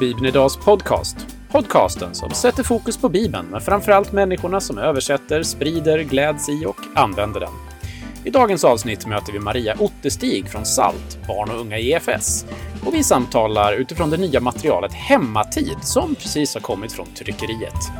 Bibeln Idags podcast. Podcasten som sätter fokus på Bibeln, men framförallt människorna som översätter, sprider, gläds i och använder den. I dagens avsnitt möter vi Maria Ottestig från SALT, barn och unga i EFS. Och vi samtalar utifrån det nya materialet Hemmatid som precis har kommit från tryckeriet.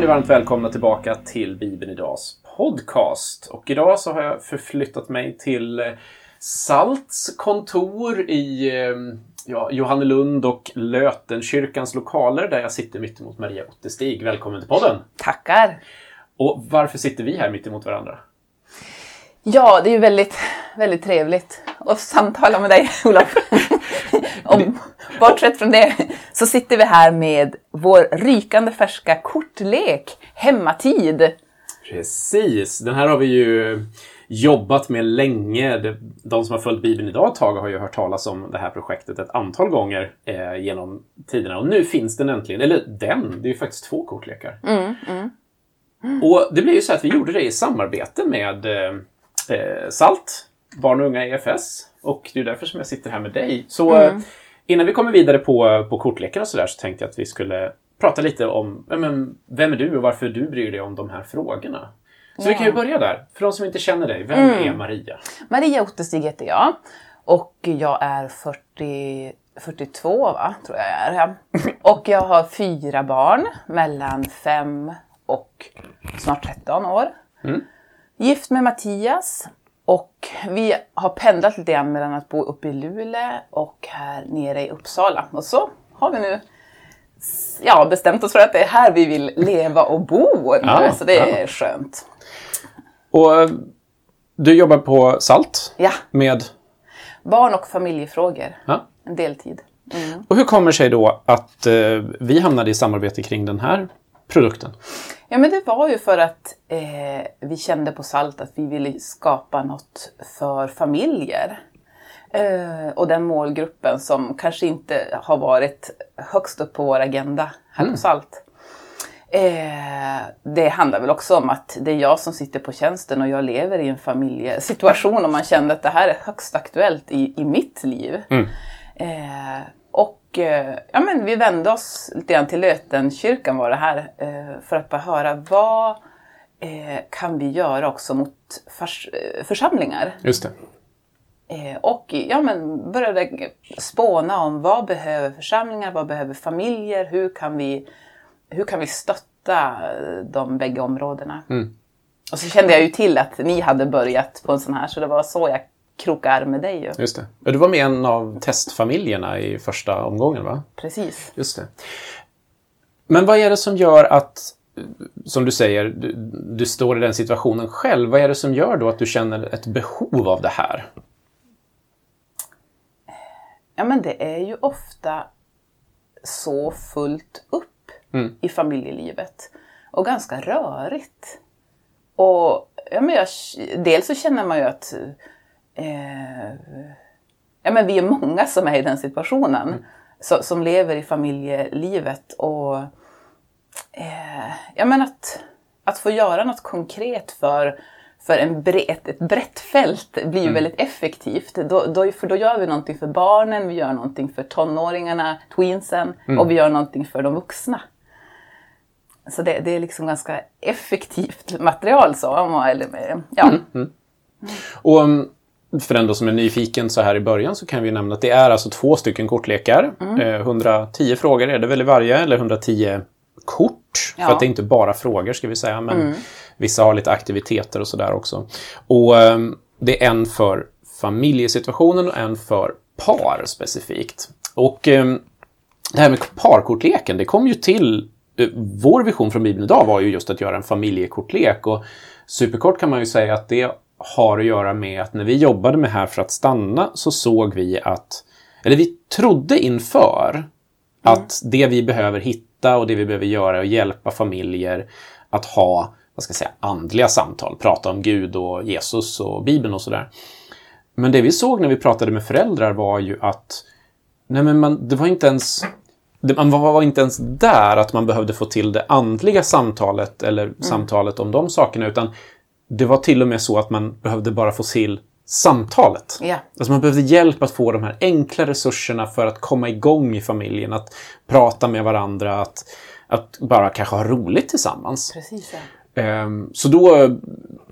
Ni varmt välkomna tillbaka till Bibeln Idags podcast. Och idag så har jag förflyttat mig till eh, Salts kontor i eh, ja, Johannelund och Lötenkyrkans lokaler där jag sitter mitt emot Maria Ottestig. Välkommen till podden! Tackar! Och varför sitter vi här mitt emot varandra? Ja, det är ju väldigt, väldigt trevligt att samtala med dig, Olof. Om, bortsett från det så sitter vi här med vår rykande färska kortlek, Hemmatid. Precis, den här har vi ju jobbat med länge. De som har följt Bibeln idag ett tag har ju hört talas om det här projektet ett antal gånger eh, genom tiderna. Och nu finns den äntligen. Eller den, det är ju faktiskt två kortlekar. Och det blev ju så att vi gjorde det i samarbete med eh, eh, SALT, Barn och unga EFS. Och det är därför som jag sitter här med dig. Så eh, innan vi kommer vidare på, på kortleken och sådär så tänkte jag att vi skulle prata lite om ja, men, vem är du och varför du bryr dig om de här frågorna. Så vi kan ju börja där. För de som inte känner dig, vem är Maria? Maria Ottestig heter jag och jag är 40, 42 va, tror jag jag är. ja. Och jag har fyra barn mellan 5 och snart 13 år. Gift med Mattias och vi har pendlat lite grann mellan att bo uppe i Luleå och här nere i Uppsala. Och så har vi nu ja, bestämt oss för att det är här vi vill leva och bo. nu. Ja, så det är ja. skönt. Och eh, du jobbar på SALT Ja, med... barn och familjefrågor. Ja. En deltid. Och hur kommer det sig då att eh, vi hamnade i samarbete kring den här produkten? Ja, men det var ju för att eh, vi kände på SALT att vi ville skapa något för familjer. Eh, och den målgruppen som kanske inte har varit högst upp på vår agenda här på SALT. Eh, det handlar väl också om att det är jag som sitter på tjänsten och jag lever i en familjesituation och man kände att det här är högst aktuellt i, i mitt liv. Och eh, ja, men vi vände oss lite grann till Lötenkyrkan var det här eh, för att bara höra vad eh, kan vi göra också mot eh, församlingar? Just det. Eh, och ja, men började spåna om vad behöver församlingar, vad behöver familjer, hur kan vi, hur kan vi stötta eh, de bägge områdena? Och så kände jag ju till att ni hade börjat på en sån här så det var så jag krokade arm med dig ju. Just det. Och Du var med en av testfamiljerna i första omgången, va? Precis. Just det. Men vad är det som gör att, som du säger, du, du står i den situationen själv. Vad är det som gör då att du känner ett behov av det här? Ja men det är ju ofta så fullt upp i familjelivet. Och ganska rörigt. Och ja, men jag, dels så känner man ju att eh, ja, men vi är många som är i den situationen. Så, som lever i familjelivet. Och eh, ja, men att, att få göra något konkret för, för en bred, ett brett fält blir ju väldigt effektivt. Då, då, för då gör vi någonting för barnen, vi gör någonting för tonåringarna, tweensen och vi gör någonting för de vuxna. Så det, det är liksom ganska effektivt material. Så, om man- eller, ja. Och um, för den som är nyfiken så här i början så kan vi nämna att det är alltså två stycken kortlekar. Mm. Eh, 110 frågor är det väl i varje, eller 110 kort. För Ja. Mm. att det är inte bara frågor ska vi säga, men vissa har lite aktiviteter och sådär också. Och um, det är en för familjesituationen och en för par specifikt. Och um, det här med parkortleken, det kom ju till... eh, Vår vision från Bibeln idag var ju just att göra en familjekortlek. Och superkort kan man ju säga att det har att göra med att när vi jobbade med Här för att stanna så såg vi att... Eller vi trodde inför att det vi behöver hitta och det vi behöver göra är att hjälpa familjer att ha vad ska jag säga, andliga samtal, prata om Gud och Jesus och Bibeln och sådär. Men det vi såg när vi pratade med föräldrar var ju att nej men man, det var inte ens man var inte ens där att man behövde få till det andliga samtalet eller mm. samtalet om de sakerna utan det var till och med så att man behövde bara få till samtalet. Yeah. Alltså man behövde hjälp att få de här enkla resurserna för att komma igång i familjen, att prata med varandra, att, att bara kanske ha roligt tillsammans. Precis, ja. Ehm, så då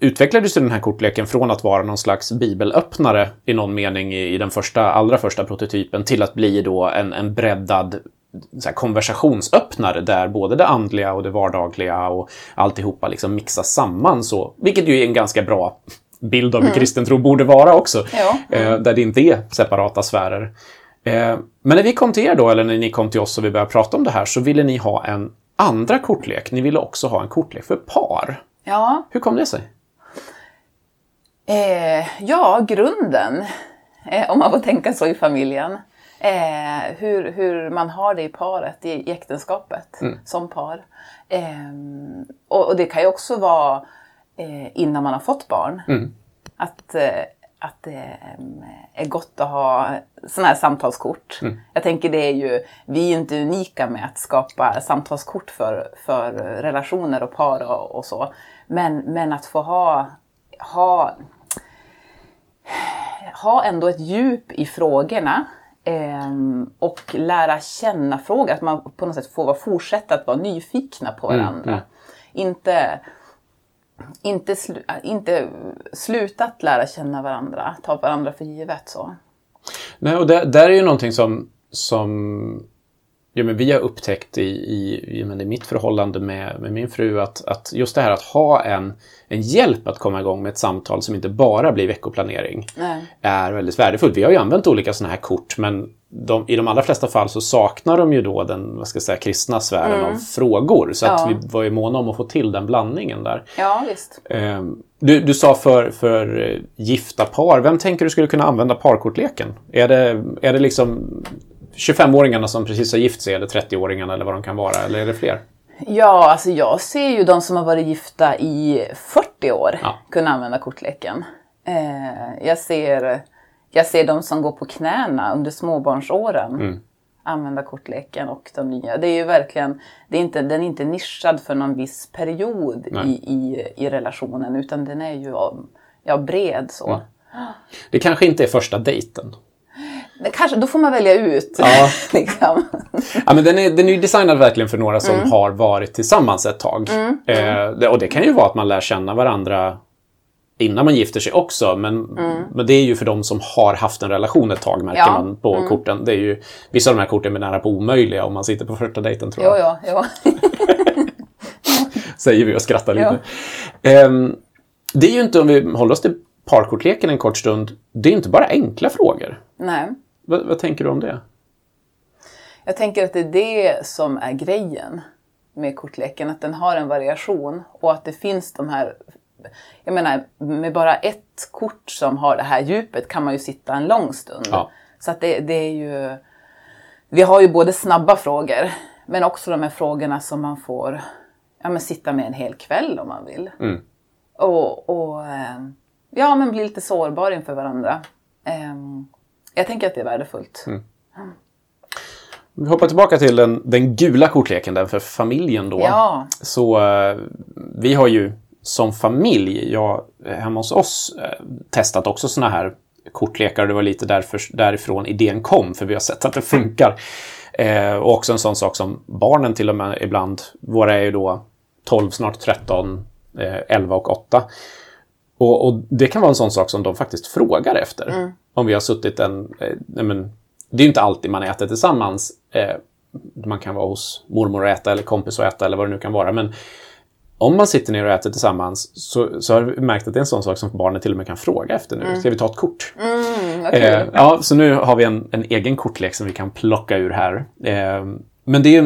utvecklades den här kortleken från att vara någon slags bibelöppnare i någon mening i den första, allra första prototypen till att bli då en, en breddad så konversationsöppnare där både det andliga och det vardagliga och alltihopa liksom mixas samman. Så, vilket ju är en ganska bra bild av hur mm. kristen tro borde vara också. Eh, där det inte är separata sfärer. Eh, men när vi kom till er då, eller när ni kom till oss och vi började prata om det här, så ville ni ha en andra kortlek. Ni ville också ha en kortlek för par. Ja. Hur kom det sig? Eh, ja, grunden, eh, om man får tänka så i familjen, eh, hur, hur man har det i paret, i, i äktenskapet, mm. som par. Eh, och, och, det kan ju också vara eh, innan man har fått barn. Mm. Att, eh, att det är gott att ha sådana här samtalskort. Mm. Jag tänker det är ju, vi är inte unika med att skapa samtalskort för, för relationer och par och, och så. Men, men att få ha, ha, ha ändå ett djup i frågorna eh, och lära känna frågor. Att man på något sätt får fortsätta att vara nyfikna på mm, varandra. Mm. Inte inte, slu, inte slutat lära känna varandra, ta varandra för givet. Så. Nej, och det, där är ju någonting som, som ja, men vi har upptäckt i, i, i, mitt förhållande med, med min fru att, att just det här att ha en, en hjälp att komma igång med ett samtal som inte bara blir veckoplanering Nej. är väldigt värdefullt. Vi har ju använt olika sådana här kort men de, i de allra flesta fall så saknar de ju då den vad ska jag säga, kristna sfären mm. av frågor. Så ja. att vi var ju måna om att få till den blandningen där. Ja, visst. Ehm, du, du sa för, för eh, gifta par, vem tänker du skulle kunna använda parkortleken? Är det, är det liksom 25-åringarna som precis har gift sig eller 30-åringarna eller vad de kan vara, eller är det fler? Ja, alltså jag ser ju de som har varit gifta i 40 år ja. kunna använda kortleken. Eh, jag, ser, jag ser de som går på knäna under småbarnsåren mm. använda kortleken och de nya. Det är ju verkligen, det är inte, den är inte nischad för någon viss period i, i, i relationen utan den är ju ja, bred så. Mm. Det kanske inte är första dejten. Kanske, då får man välja ut. Ja. liksom. ja, men den, är, den är ju designad verkligen för några som mm. har varit tillsammans ett tag. Mm. Eh, och det kan ju vara att man lär känna varandra innan man gifter sig också. Men, mm. men det är ju för de som har haft en relation ett tag, märker ja. man på mm. korten. Det är ju, vissa av de här korten är nära på omöjliga om man sitter på första dejten, tror jag. Jo, jo, jo. Säger vi och skrattar lite. Eh, det är ju inte, om vi håller oss till parkortleken en kort stund, det är inte bara enkla frågor. Nej. Vad, vad, tänker du om det? Jag tänker att det är det som är grejen med kortleken, att den har en variation och att det finns de här jag menar, med bara ett kort som har det här djupet kan man ju sitta en lång stund. Ja. Så att det, det, är ju... Vi har ju både snabba frågor, men också de här frågorna som man får ja, men sitta med en hel kväll om man vill. Mm. Och, och eh, ja, men bli lite sårbar inför varandra. Ehm, jag tänker att det är värdefullt. Mm. Vi hoppar tillbaka till den, den gula kortleken, den för familjen då. Ja. Så uh, vi har ju som familj, jag hemma hos oss, uh, testat också såna här kortlekar. Det var lite därför, därifrån idén kom, för vi har sett att det funkar. Uh, och också en sån sak som barnen till och med ibland, våra är ju då 12, snart 13, 11 och 8. Och, och, det kan vara en sån sak som de faktiskt frågar efter. Mm. Om vi har suttit en... Eh, men, det är ju inte alltid man äter tillsammans. Eh, man kan vara hos mormor och äta eller kompis och äta eller vad det nu kan vara. Men om man sitter ner och äter tillsammans så, så har vi märkt att det är en sån sak som barnen till och med kan fråga efter nu. Mm. Ska vi ta ett kort? Mm, eh, ja, så nu har vi en, en, egen kortlek som vi kan plocka ur här. Eh, men det är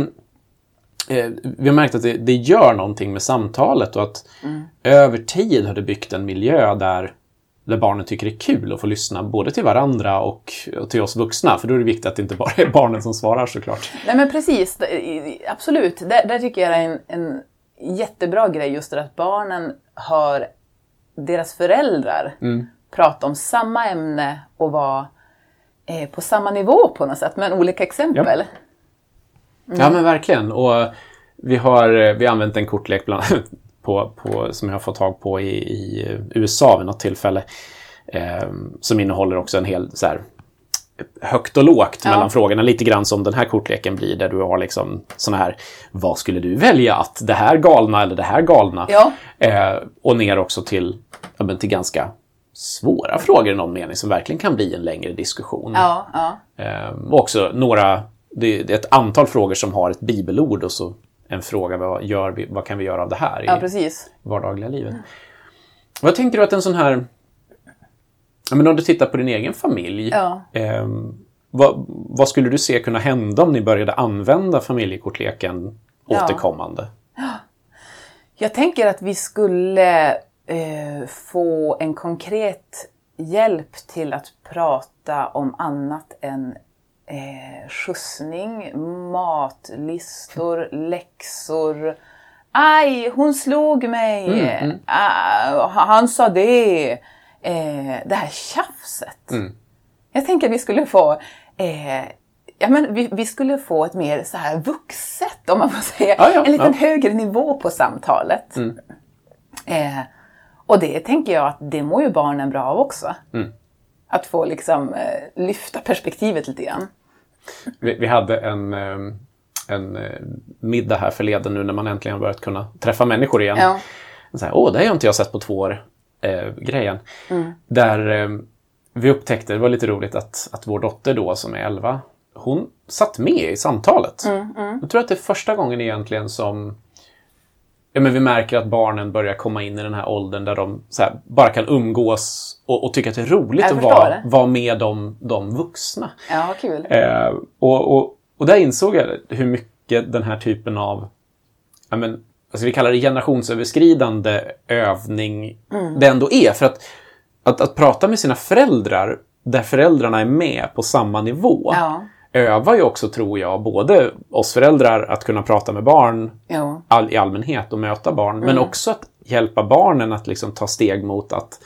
eh, vi har märkt att det, det, gör någonting med samtalet och att mm. över tid har det byggt en miljö där, där barnen tycker det är kul att få lyssna både till varandra och, och till oss vuxna. För då är det viktigt att det inte bara är barnen som svarar såklart. Nej men precis, absolut. Där, där tycker jag det är en, en jättebra grej just det att barnen hör deras föräldrar mm. prata om samma ämne och vara eh, på samma nivå på något sätt, men olika exempel. Mm. Ja, men verkligen. Och vi har, eh, vi har använt en kortlek bland, på, på, som jag har fått tag på i, i USA vid något tillfälle. Eh, som innehåller också en hel så här, högt och lågt ja. mellan frågorna. Lite grann som den här kortleken blir där du har liksom såna här, vad skulle du välja att det här galna eller det här galna? Ja. Eh, och ner också till, ja, till ganska svåra frågor i någon mening som verkligen kan bli en längre diskussion. Ja, ja. Eh, och också några, det är ett antal frågor som har ett bibelord och så en fråga, vad, gör vi, vad kan vi göra av det här i ja, precis. vardagliga livet? Mm. Vad tänker du att en sån här men om du tittar på din egen familj, ja. eh, vad, vad, skulle du se kunna hända om ni började använda familjekortleken återkommande? Ja. Jag tänker att vi skulle eh, få en konkret hjälp till att prata om annat än eh, skjutsning, matlistor, läxor. Aj, hon slog mig! Mm, mm. Ah, han sa det! eh, det här tjafset. Mm. Jag tänker att vi skulle få eh, Ja, men vi, vi, skulle få ett mer så här vuxet, om man får säga, ja, ja, en liten ja. högre nivå på samtalet. Mm. Eh, och det tänker jag att det mår ju barnen bra av också. Mm. Att få liksom eh, lyfta perspektivet lite grann. Vi, vi hade en, eh, en eh, middag här förleden nu när man äntligen börjat kunna träffa människor igen. Ja. Så här, Åh, det har jag inte jag sett på två år eh, grejen. Mm. Där eh, vi upptäckte, det var lite roligt att, att vår dotter då som är 11, hon satt med i samtalet. Mm, mm. Jag tror att det är första gången egentligen som ja, men vi märker att barnen börjar komma in i den här åldern där de här, bara kan umgås och, och tycka att det är roligt att vara, vara med de, de vuxna. Ja, kul. Eh, och, och, och där insåg jag hur mycket den här typen av ja, men, alltså vi kallar det generationsöverskridande övning mm. det ändå är. För att, att, att prata med sina föräldrar där föräldrarna är med på samma nivå ja. Övar ju också, tror jag, både oss föräldrar att kunna prata med barn ja. all, i allmänhet och möta barn, mm. men också att hjälpa barnen att liksom ta steg mot att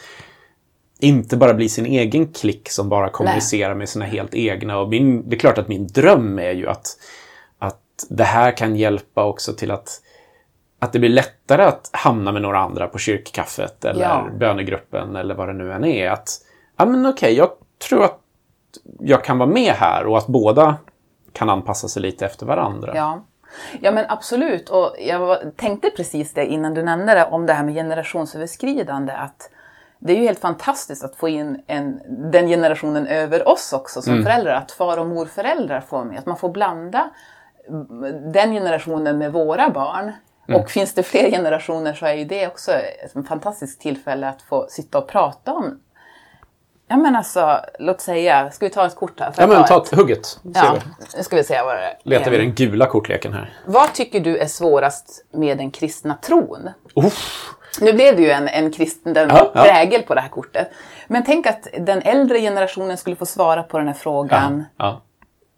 inte bara bli sin egen klick som bara kommunicerar Nej. med sina helt egna. Och min, det är klart att min dröm är ju att, att det här kan hjälpa också till att att det blir lättare att hamna med några andra på kyrkkaffet eller ja. bönegruppen eller vad det nu än är. Att, ja men okej, okay, jag tror att jag kan vara med här och att båda kan anpassa sig lite efter varandra. Ja. Ja men absolut och jag tänkte precis det innan du nämnde det om det här med generationsöverskridande att det är ju helt fantastiskt att få in en, den generationen över oss också som mm. föräldrar, att far och morföräldrar får med, att man får blanda den generationen med våra barn. Mm. Och finns det fler generationer så är ju det också ett fantastiskt tillfälle att få sitta och prata om Ja men alltså, låt säga, ska vi ta ett kort här? Ja men ta ett, hugget. Ja, nu ska vi se vad det är. Letar vi den gula kortleken här. Vad tycker du är svårast med den kristna tron? Uff. Nu blev det ju en, en kristen ja, prägel ja. på det här kortet. Men tänk att den äldre generationen skulle få svara på den här frågan. Ja,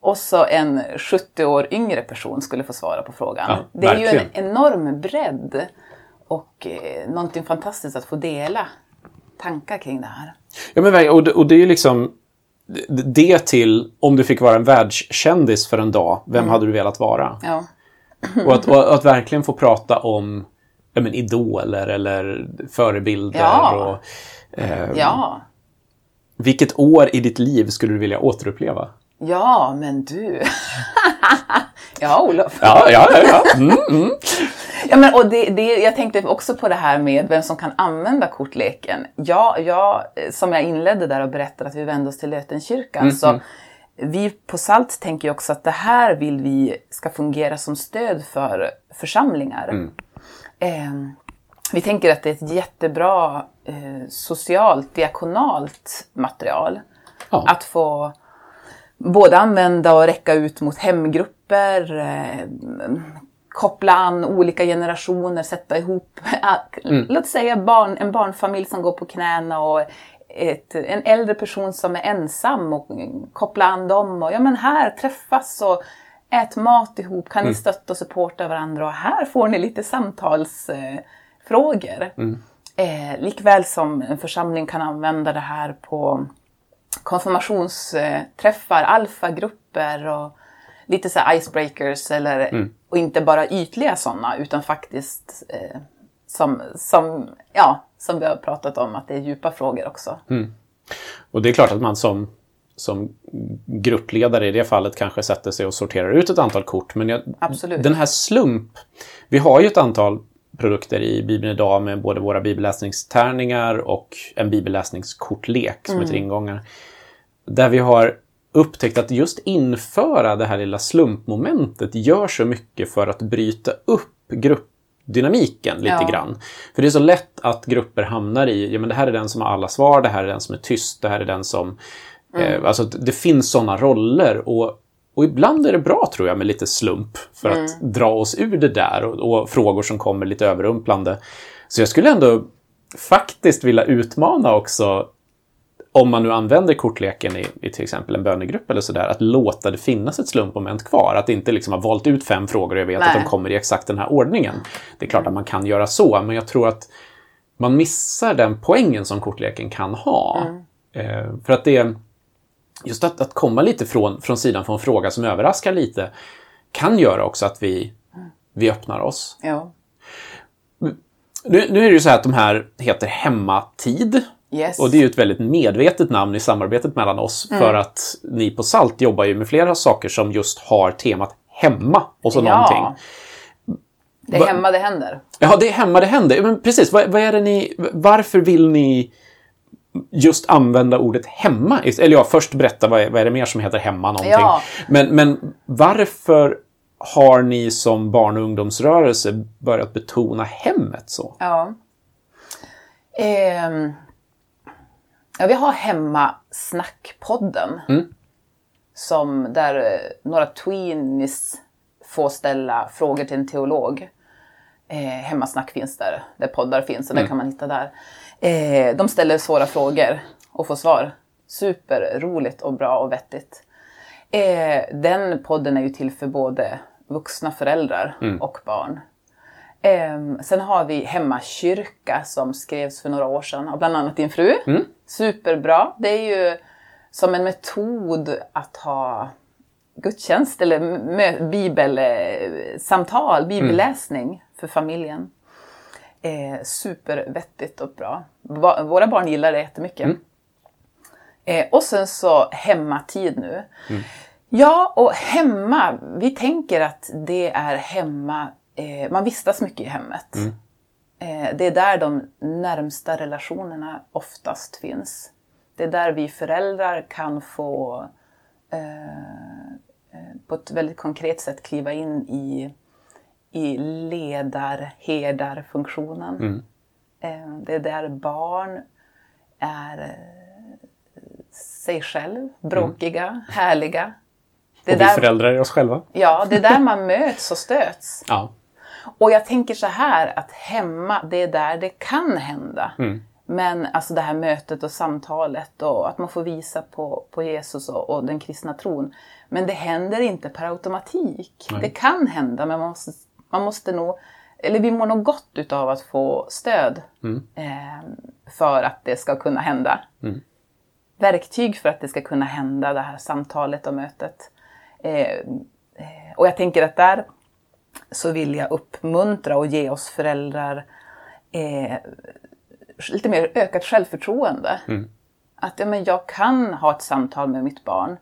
och så en 70 år yngre person skulle få svara på frågan. Det är ju en enorm bredd och eh, någonting fantastiskt att få dela tankar kring det här. Ja, men och det, och det är ju liksom det till om du fick vara en världskändis för en dag, vem mm. hade du velat vara? Ja. och, att, och att verkligen få prata om ja, men, idoler eller förebilder. Ja. Och, eh, ja. Vilket år i ditt liv skulle du vilja återuppleva? Ja, men du. ja, Olof. Ja, ja, ja. Mm, mm. ja men, och det, det, jag tänkte också på det här med vem som kan använda kortleken. Ja, ja som jag inledde där och berättade att vi vände oss till Lötenkyrkan. Mm, så mm. vi på SALT tänker också att det här vill vi ska fungera som stöd för församlingar. Eh, vi tänker att det är ett jättebra eh, socialt, diakonalt material. Ja. Att få både använda och räcka ut mot hemgrupper, eh, koppla an olika generationer, sätta ihop, mm. låt säga barn, en barnfamilj som går på knäna och ett, en äldre person som är ensam och koppla an dem och ja men här träffas och ät mat ihop, kan mm. ni stötta och supporta varandra och här får ni lite samtalsfrågor. Mm. Eh, likväl som en församling kan använda det här på konfirmationsträffar, alfagrupper och lite så icebreakers eller, och inte bara ytliga sådana utan faktiskt eh, som, som, ja, som vi har pratat om att det är djupa frågor också. Och det är klart att man som, som gruppledare i det fallet kanske sätter sig och sorterar ut ett antal kort. Men jag, den här slump... Vi har ju ett antal produkter i Bibeln idag med både våra bibelläsningstärningar och en bibelläsningskortlek som är tre ingångar. Där vi har upptäckt att just införa det här lilla slumpmomentet gör så mycket för att bryta upp gruppdynamiken lite Ja. grann. För det är så lätt att grupper hamnar i, ja men det här är den som har alla svar, det här är den som är tyst, det här är den som... Eh, alltså att det finns sådana roller och, och ibland är det bra tror jag med lite slump för att dra oss ur det där och, och frågor som kommer lite överrumplande. Så jag skulle ändå faktiskt vilja utmana också om man nu använder kortleken i, i till exempel en bönegrupp eller sådär, att låta det finnas ett slumpmoment kvar. Att inte liksom ha valt ut fem frågor och jag vet Nej. att de kommer i exakt den här ordningen. Det är klart att man kan göra så, men jag tror att man missar den poängen som kortleken kan ha. Eh, för att det just att, att komma lite från, från sidan från en fråga som överraskar lite kan göra också att vi, vi öppnar oss. Ja. Nu, nu är det ju så här att de här heter Hemmatid. Yes. Och det är ju ett väldigt medvetet namn i samarbetet mellan oss för att ni på SALT jobbar ju med flera saker som just har temat hemma och så någonting. Det är hemma det händer. Ja, det är hemma det händer. Men precis, vad, vad är det ni... Varför vill ni just använda ordet hemma? Eller ja, först berätta vad är, vad är det mer som heter hemma någonting. Ja. Men, men varför har ni som barn och ungdomsrörelse börjat betona hemmet så? Ja. Ehm, ja, vi har hemma Snackpodden. Som där eh, några tweenies får ställa frågor till en teolog. Eh, hemmasnack finns där, där poddar finns och det kan man hitta där. Eh, de ställer svåra frågor och får svar. Superroligt och bra och vettigt. Eh, den podden är ju till för både vuxna föräldrar och barn. Ehm, sen har vi Hemmakyrka som skrevs för några år sedan av bland annat din fru. Superbra. Det är ju som en metod att ha gudstjänst eller bibelsamtal, bibelläsning för familjen. Eh, supervettigt och bra. Va- våra barn gillar det jättemycket. Eh, och sen så hemmatid nu. Ja, och hemma, vi tänker att det är hemma, eh, man vistas mycket i hemmet. Eh, det är där de närmsta relationerna oftast finns. Det är där vi föräldrar kan få eh, eh, på ett väldigt konkret sätt kliva in i, i ledar, herdarfunktionen. Eh, det är där barn är eh, sig själv, bråkiga, härliga. Det är, Och vi där, föräldrar är oss själva. ja, det är där man möts och stöts. Ja. Och jag tänker så här att hemma, det är där det kan hända. Mm. Men alltså det här mötet och samtalet och att man får visa på, på Jesus och, och den kristna tron. Men det händer inte per automatik. Det kan hända men man måste, man måste nog, eller vi mår nog gott utav att få stöd Mm. eh, för att det ska kunna hända. Verktyg för att det ska kunna hända, det här samtalet och mötet. Eh, eh, och jag tänker att där så vill jag uppmuntra och ge oss föräldrar eh, lite mer ökat självförtroende. Att ja, men jag kan ha ett samtal med mitt barn.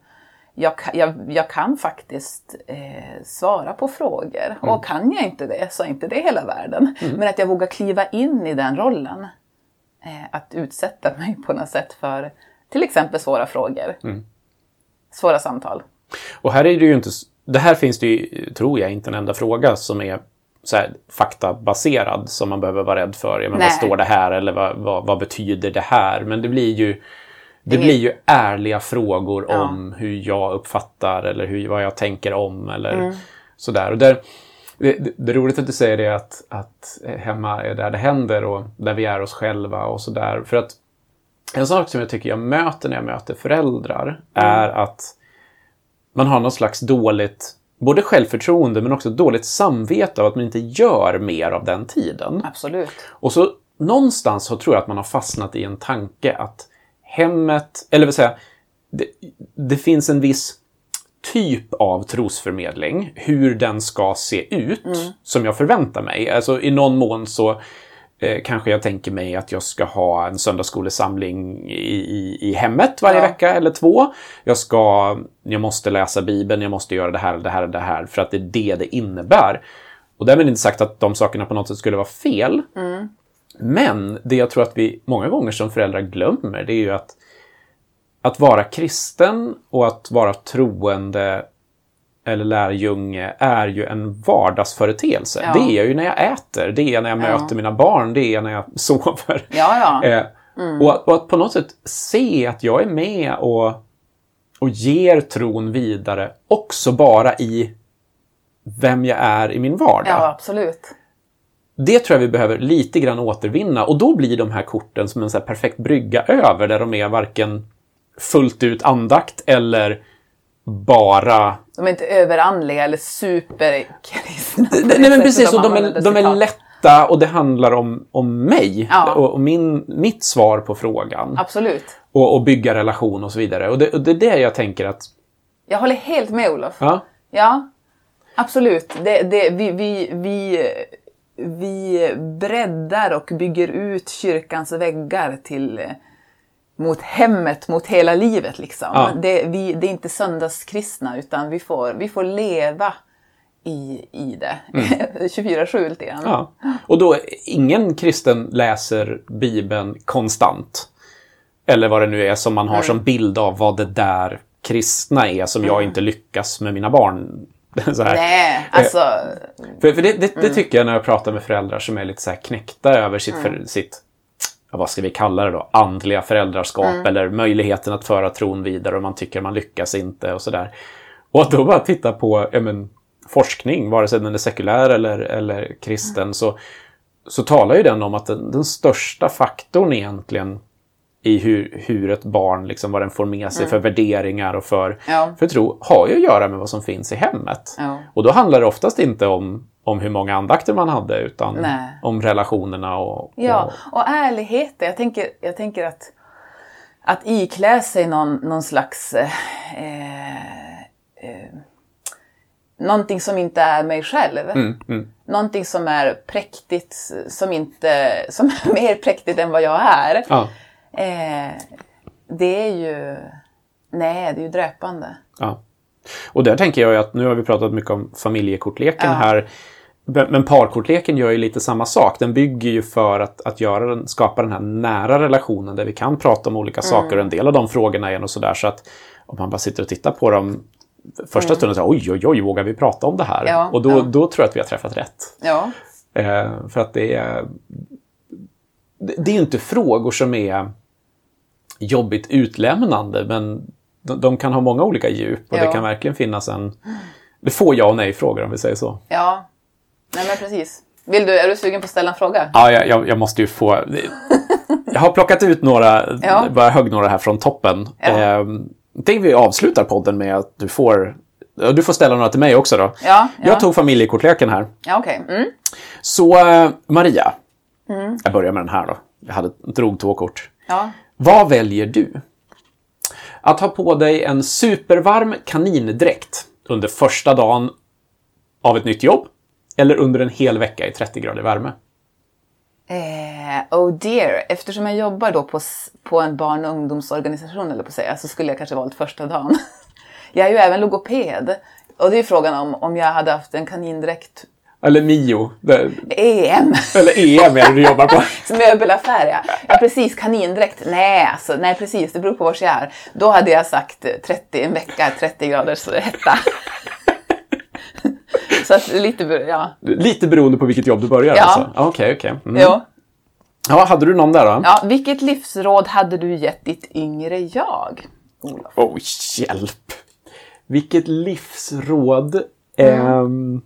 Jag, jag, jag kan faktiskt eh, svara på frågor. Och kan jag inte det så är inte det hela världen. Men att jag vågar kliva in i den rollen. Eh, att utsätta mig på något sätt för till exempel svåra frågor. Svåra samtal. Och här är det ju inte... Det här finns det ju, tror jag, inte en enda fråga som är så här, faktabaserad som man behöver vara rädd för. Ja, men Nej. vad står det här eller vad, vad, vad betyder det här? Men det blir ju det Ingen- blir ju ärliga frågor Ja. om hur jag uppfattar eller hur, vad jag tänker om eller Mm. sådär. Och där, det, det, det är roligt att du säger det att, att hemma är där det händer och där vi är oss själva och sådär. För att en sak som jag tycker jag möter när jag möter föräldrar är att man har något slags dåligt, både självförtroende men också dåligt samvete av att man inte gör mer av den tiden. Absolut. Och så någonstans så tror jag att man har fastnat i en tanke att hemmet, eller vill säga, det, det finns en viss typ av trosförmedling, hur den ska se ut, som jag förväntar mig. Alltså i någon mån så eh, kanske jag tänker mig att jag ska ha en söndagsskolesamling i, i, i hemmet varje Ja. vecka eller två. Jag, ska, jag måste läsa Bibeln, jag måste göra det här, det här, det här, för att det är det det innebär. Och därmed inte sagt att de sakerna på något sätt skulle vara fel. Men det jag tror att vi många gånger som föräldrar glömmer, det är ju att att vara kristen och att vara troende eller lärjunge är ju en vardagsföreteelse. Ja. Det är jag ju när jag äter, det är när jag Ja. möter mina barn, det är när jag sover. Ja, ja. Eh, och, att, och att på något sätt se att jag är med och, och ger tron vidare också bara i vem jag är i min vardag. ja, absolut. Det tror jag vi behöver lite grann återvinna och då blir de här korten som en så perfekt brygga över där de är varken fullt ut andakt eller bara... De är inte överandliga eller superkristna. Nej men precis, och de är, de är lätta och det handlar om, om mig Ja. och, och min, mitt svar på frågan. Absolut. Och, och bygga relation och så vidare. Och det, och det är det jag tänker att... Jag håller helt med Olof. Ja, Ja, absolut. Det, det, vi, vi, vi, vi breddar och bygger ut kyrkans väggar till mot hemmet, mot hela livet. Liksom. Ja. Det, vi, det är inte söndagskristna utan vi får, vi får leva i, i det. 24-7 lite grann. Mm. ja. Och då, ingen kristen läser Bibeln konstant. Eller vad det nu är som man har som bild av vad det där kristna är som jag inte lyckas med mina barn. Så här. Nej, alltså. För, för det, det, det tycker jag när jag pratar med föräldrar som är lite så knäckta över sitt, för, sitt ja, vad ska vi kalla det då, andliga föräldraskap eller möjligheten att föra tron vidare och man tycker man lyckas inte och sådär. Och att då bara titta på ja, men, forskning, vare sig den är sekulär eller, eller kristen, så, så talar ju den om att den, den största faktorn egentligen i hur, hur ett barn, liksom, vad den får med sig för värderingar och för, Ja. för tro, har ju att göra med vad som finns i hemmet. Ja. Och då handlar det oftast inte om, om hur många andakter man hade, utan Nej. om relationerna och... Ja, och och ärligheten. Jag tänker, jag tänker att, att iklä sig någon, någon slags... Eh, eh, någonting som inte är mig själv. mm, mm, Någonting som är präktigt, som, inte, som är mer präktigt än vad jag är. ja, Eh, det är ju... Nej, det är ju dräpande. ja. Och där tänker jag att, nu har vi pratat mycket om familjekortleken Ja. här, men parkortleken gör ju lite samma sak. Den bygger ju för att, att göra den, skapa den här nära relationen där vi kan prata om olika Mm. saker och en del av de frågorna är nog sådär så att om man bara sitter och tittar på dem första stunden så oj, oj, oj, vågar vi prata om det här? Mm. Ja, och då, ja. då tror jag att vi har träffat rätt. Ja. Eh, för att det är... Det det är inte frågor som är jobbigt utlämnande, men de, de kan ha många olika djup och det Ja. kan verkligen finnas en... Det får ja och nej-frågor om vi säger så. Ja. Nej, men precis. Vill du, är du sugen på att ställa en fråga? Ja, jag, jag, jag måste ju få... Jag har plockat ut några, Ja. bara högg några här från toppen. Ja. Eh, tänker vi avslutar podden med att du får... Du får ställa några till mig också då. Ja, ja. Jag tog familjekortleken här. Ja, okej. Mm. Så eh, Maria, jag börjar med den här då. Jag hade, drog två kort. Ja. Vad väljer du? Att ha på dig en supervarm kanindräkt under första dagen av ett nytt jobb eller under en hel vecka i 30 grader värme? Eh, oh dear, eftersom jag jobbar då på, på en barn och ungdomsorganisation eller på att säga, så skulle jag kanske valt första dagen. Jag är ju även logoped. Och det är ju frågan om, om jag hade haft en kanindräkt eller Mio, det- EM, eller EM är det du jobbar på. som möbelaffär ja. Ja precis, kanindräkt. Nej, alltså, nej precis, det beror på var jag är. Då hade jag sagt eh, 30, en vecka, 30 graders hetta. så att lite, ja. Lite beroende på vilket jobb du börjar Ja. alltså? Okej, okej. Mm. Jo. Ja, hade du någon där då? Ja, vilket livsråd hade du gett ditt yngre jag? Olof? Oh, hjälp! Vilket livsråd. Mm. Ehm...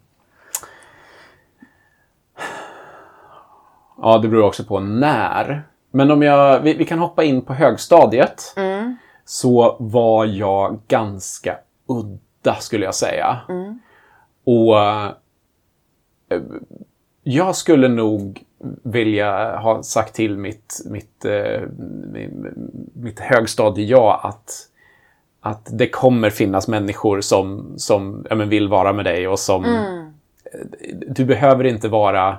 Ja, det beror också på när. Men om jag, vi, vi kan hoppa in på högstadiet. Mm. Så var jag ganska udda, skulle jag säga. Mm. Och eh, jag skulle nog vilja ha sagt till mitt, mitt, eh, mitt högstadie-jag att, att det kommer finnas människor som, som ja, vill vara med dig och som... Mm. Du behöver inte vara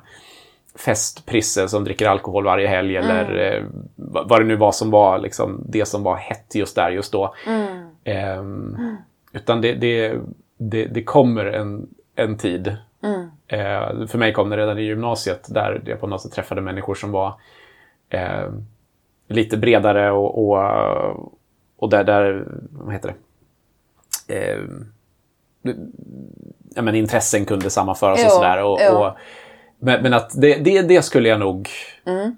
festprisse som dricker alkohol varje helg mm. eller eh, vad det nu var som var liksom, det som var hett just där just då. Mm. Eh, utan det, det, det, det, kommer en, en tid. Mm. Eh, för mig kom det redan i gymnasiet där jag på något sätt träffade människor som var eh, lite bredare och, och, och där, där, vad heter det? Eh, ja, men intressen kunde sammanföras och sådär. Och, och, men, men, att det, det, det, skulle jag nog... Mm.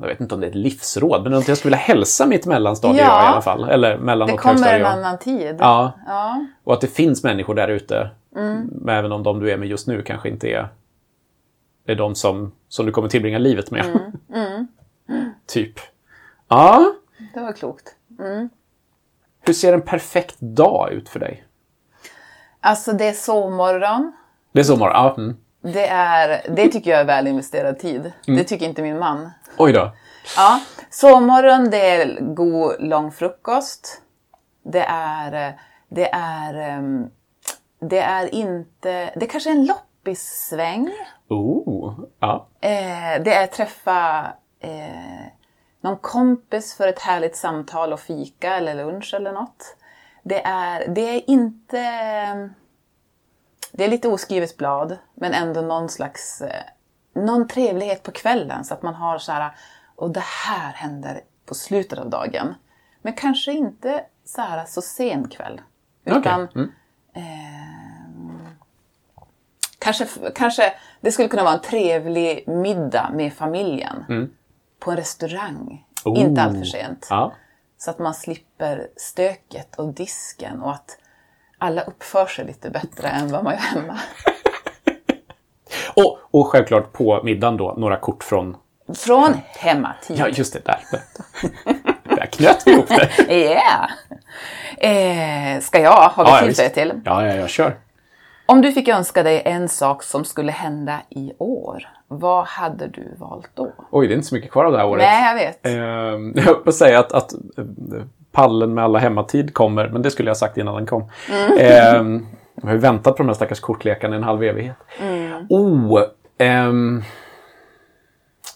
Jag vet inte om det är ett livsråd, men jag skulle vilja hälsa mitt mellanstadie ja. i alla fall. Eller mellan det och kommer en annan tid. Ja. ja. Och att det finns människor där ute. Mm. Även om de du är med just nu kanske inte är, är de som, som du kommer tillbringa livet med. Mm. Mm. typ. Ja. Det var klokt. Mm. Hur ser en perfekt dag ut för dig? Alltså det är sovmorgon. Det är sovmorgon, ja. Mm. Det, är, det tycker jag är väl investerad tid. Mm. Det tycker inte min man. Oj då. Ja, sovmorgon det är god lång frukost. Det är, det är, ehm, det är inte, det är kanske en loppissväng. Oh, ja. Eh, det är träffa eh, någon kompis för ett härligt samtal och fika eller lunch eller något. Det är, det är inte det är lite oskrivet blad, men ändå någon slags eh, någon trevlighet på kvällen så att man har så här, och det här händer på slutet av dagen. Men kanske inte så här så sen kväll. Utan okay. mm. eh, kanske, kanske det skulle kunna vara en trevlig middag med familjen. Mm. På en restaurang. Oh. Inte allt för sent. Ja. Så att man slipper stöket och disken och att alla uppför sig lite bättre än vad man gör hemma. och, och självklart på middagen då, några kort från... Från hemmatid. Ja, just det. Där, där knöt vi ihop det. Ja. yeah. Eh, ska jag ha ja, tillfälle till? Ja, ja, jag kör. Om du fick önska dig en sak som skulle hända i år, vad hade du valt då? Oj, det är inte så mycket kvar av det här året. Nej, jag vet. Eh, jag höll på att säga att, att pallen med alla hemmatid kommer, men det skulle jag ha sagt innan den kom. Mm. Eh, jag har ju väntat på de här stackars kortlekarna i en halv evighet. Mm. Oh! Ehm,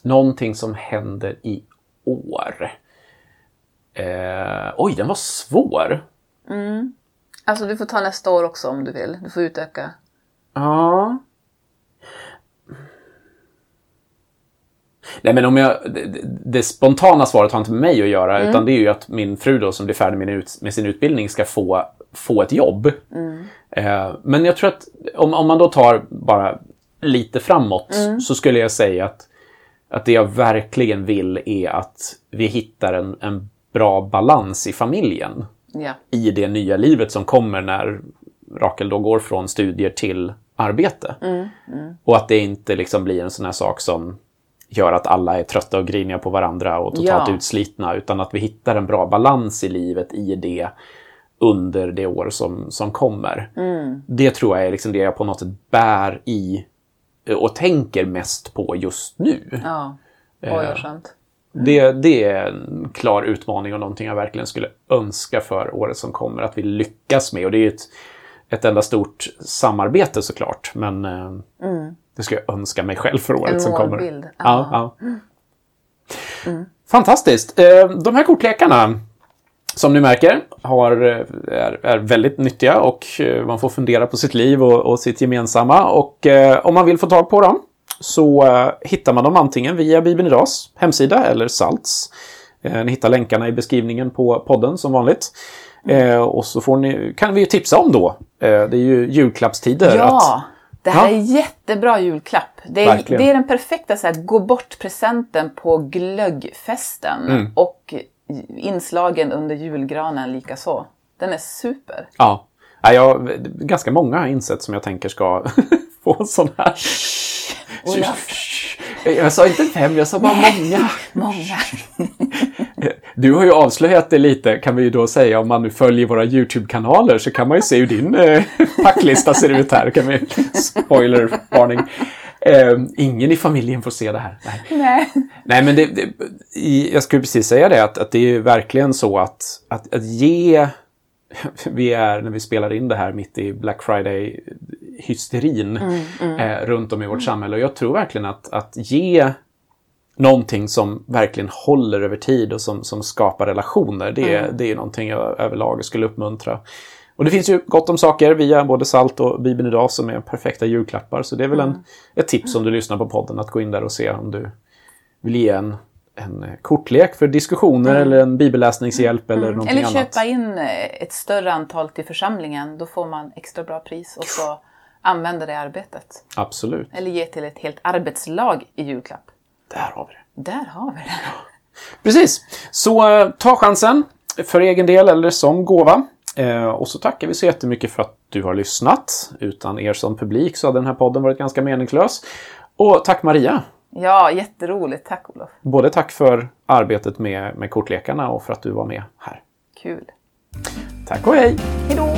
någonting som händer i år. Eh, oj, den var svår. Mm. Alltså du får ta nästa år också om du vill. Du får utöka. Ja. Nej men om jag, det, det, spontana svaret har inte med mig att göra mm. utan det är ju att min fru då som blir färdig med, ut, med sin utbildning ska få, få ett jobb. Mm. Eh, men jag tror att om, om man då tar bara lite framåt mm. så skulle jag säga att, att det jag verkligen vill är att vi hittar en, en bra balans i familjen. Ja. I det nya livet som kommer när Rakel då går från studier till arbete. Mm, mm. Och att det inte liksom blir en sån här sak som gör att alla är trötta och griniga på varandra och totalt ja. utslitna. Utan att vi hittar en bra balans i livet i det under det år som, som kommer. Mm. Det tror jag är liksom det jag på något sätt bär i och tänker mest på just nu. Ja, Oj, vad skönt. Det, det är en klar utmaning och någonting jag verkligen skulle önska för året som kommer att vi lyckas med. Och det är ett, ett enda stort samarbete såklart. Men eh, mm. Det skulle jag önska mig själv för året en som kommer. Bild. Ja, ja. Mm. Fantastiskt. Eh, de här kortlekarna som ni märker har, eh, är, är, väldigt nyttiga och eh, man får fundera på sitt liv och, och sitt gemensamma. Och om man vill få tag på dem så hittar man dem antingen via Bibeln Idags hemsida eller Salts. Ni hittar länkarna i beskrivningen på podden som vanligt. Mm. och så får ni, kan vi tipsa om då. det är ju julklappstider. Ja. Det här ja. är jättebra julklapp. Det är, det är den perfekta så här, gå bort-presenten på glöggfesten. Mm. Och inslagen under julgranen lika så. Den är super. Ja. ja jag, ganska många har insett som jag tänker ska få en sån här. Jag sa inte fem, jag sa bara Nej, många. många. Du har ju avslöjat det lite kan vi ju då säga om man nu följer våra YouTube-kanaler så kan man ju se hur din eh, packlista ser ut här. Kan vi, spoiler varning. Eh, ingen i familjen får se det här. Nej, Nej. Nej men det, det, jag skulle precis säga det, att, att det är verkligen så att, att, att ge... Vi är, när vi spelar in det här, mitt i Black Friday-hysterin Eh, runt om i vårt samhälle. Och jag tror verkligen att, att ge någonting som verkligen håller över tid och som, som skapar relationer, det, det är någonting jag överlag skulle uppmuntra. Och det finns ju gott om saker via både Salt och Bibeln idag som är perfekta julklappar. Så det är väl en, ett tips om du lyssnar på podden att gå in där och se om du vill ge en, en kortlek för diskussioner eller en bibelläsningshjälp eller någonting Eller annat. köpa in eh, ett större antal till församlingen. Då får man extra bra pris och så använda det i arbetet. Absolut. Eller ge till ett helt arbetslag i julklapp. Där har vi det. Där har vi det. Precis. Så eh, ta chansen för egen del eller som gåva. Eh, och så tackar vi så jättemycket för att du har lyssnat. Utan er som publik så hade den här podden varit ganska meningslös. Och tack Maria! Ja, jätteroligt. Tack Olof. Både tack för arbetet med, med kortlekarna och för att du var med här. Kul. Tack och hej! Hej då!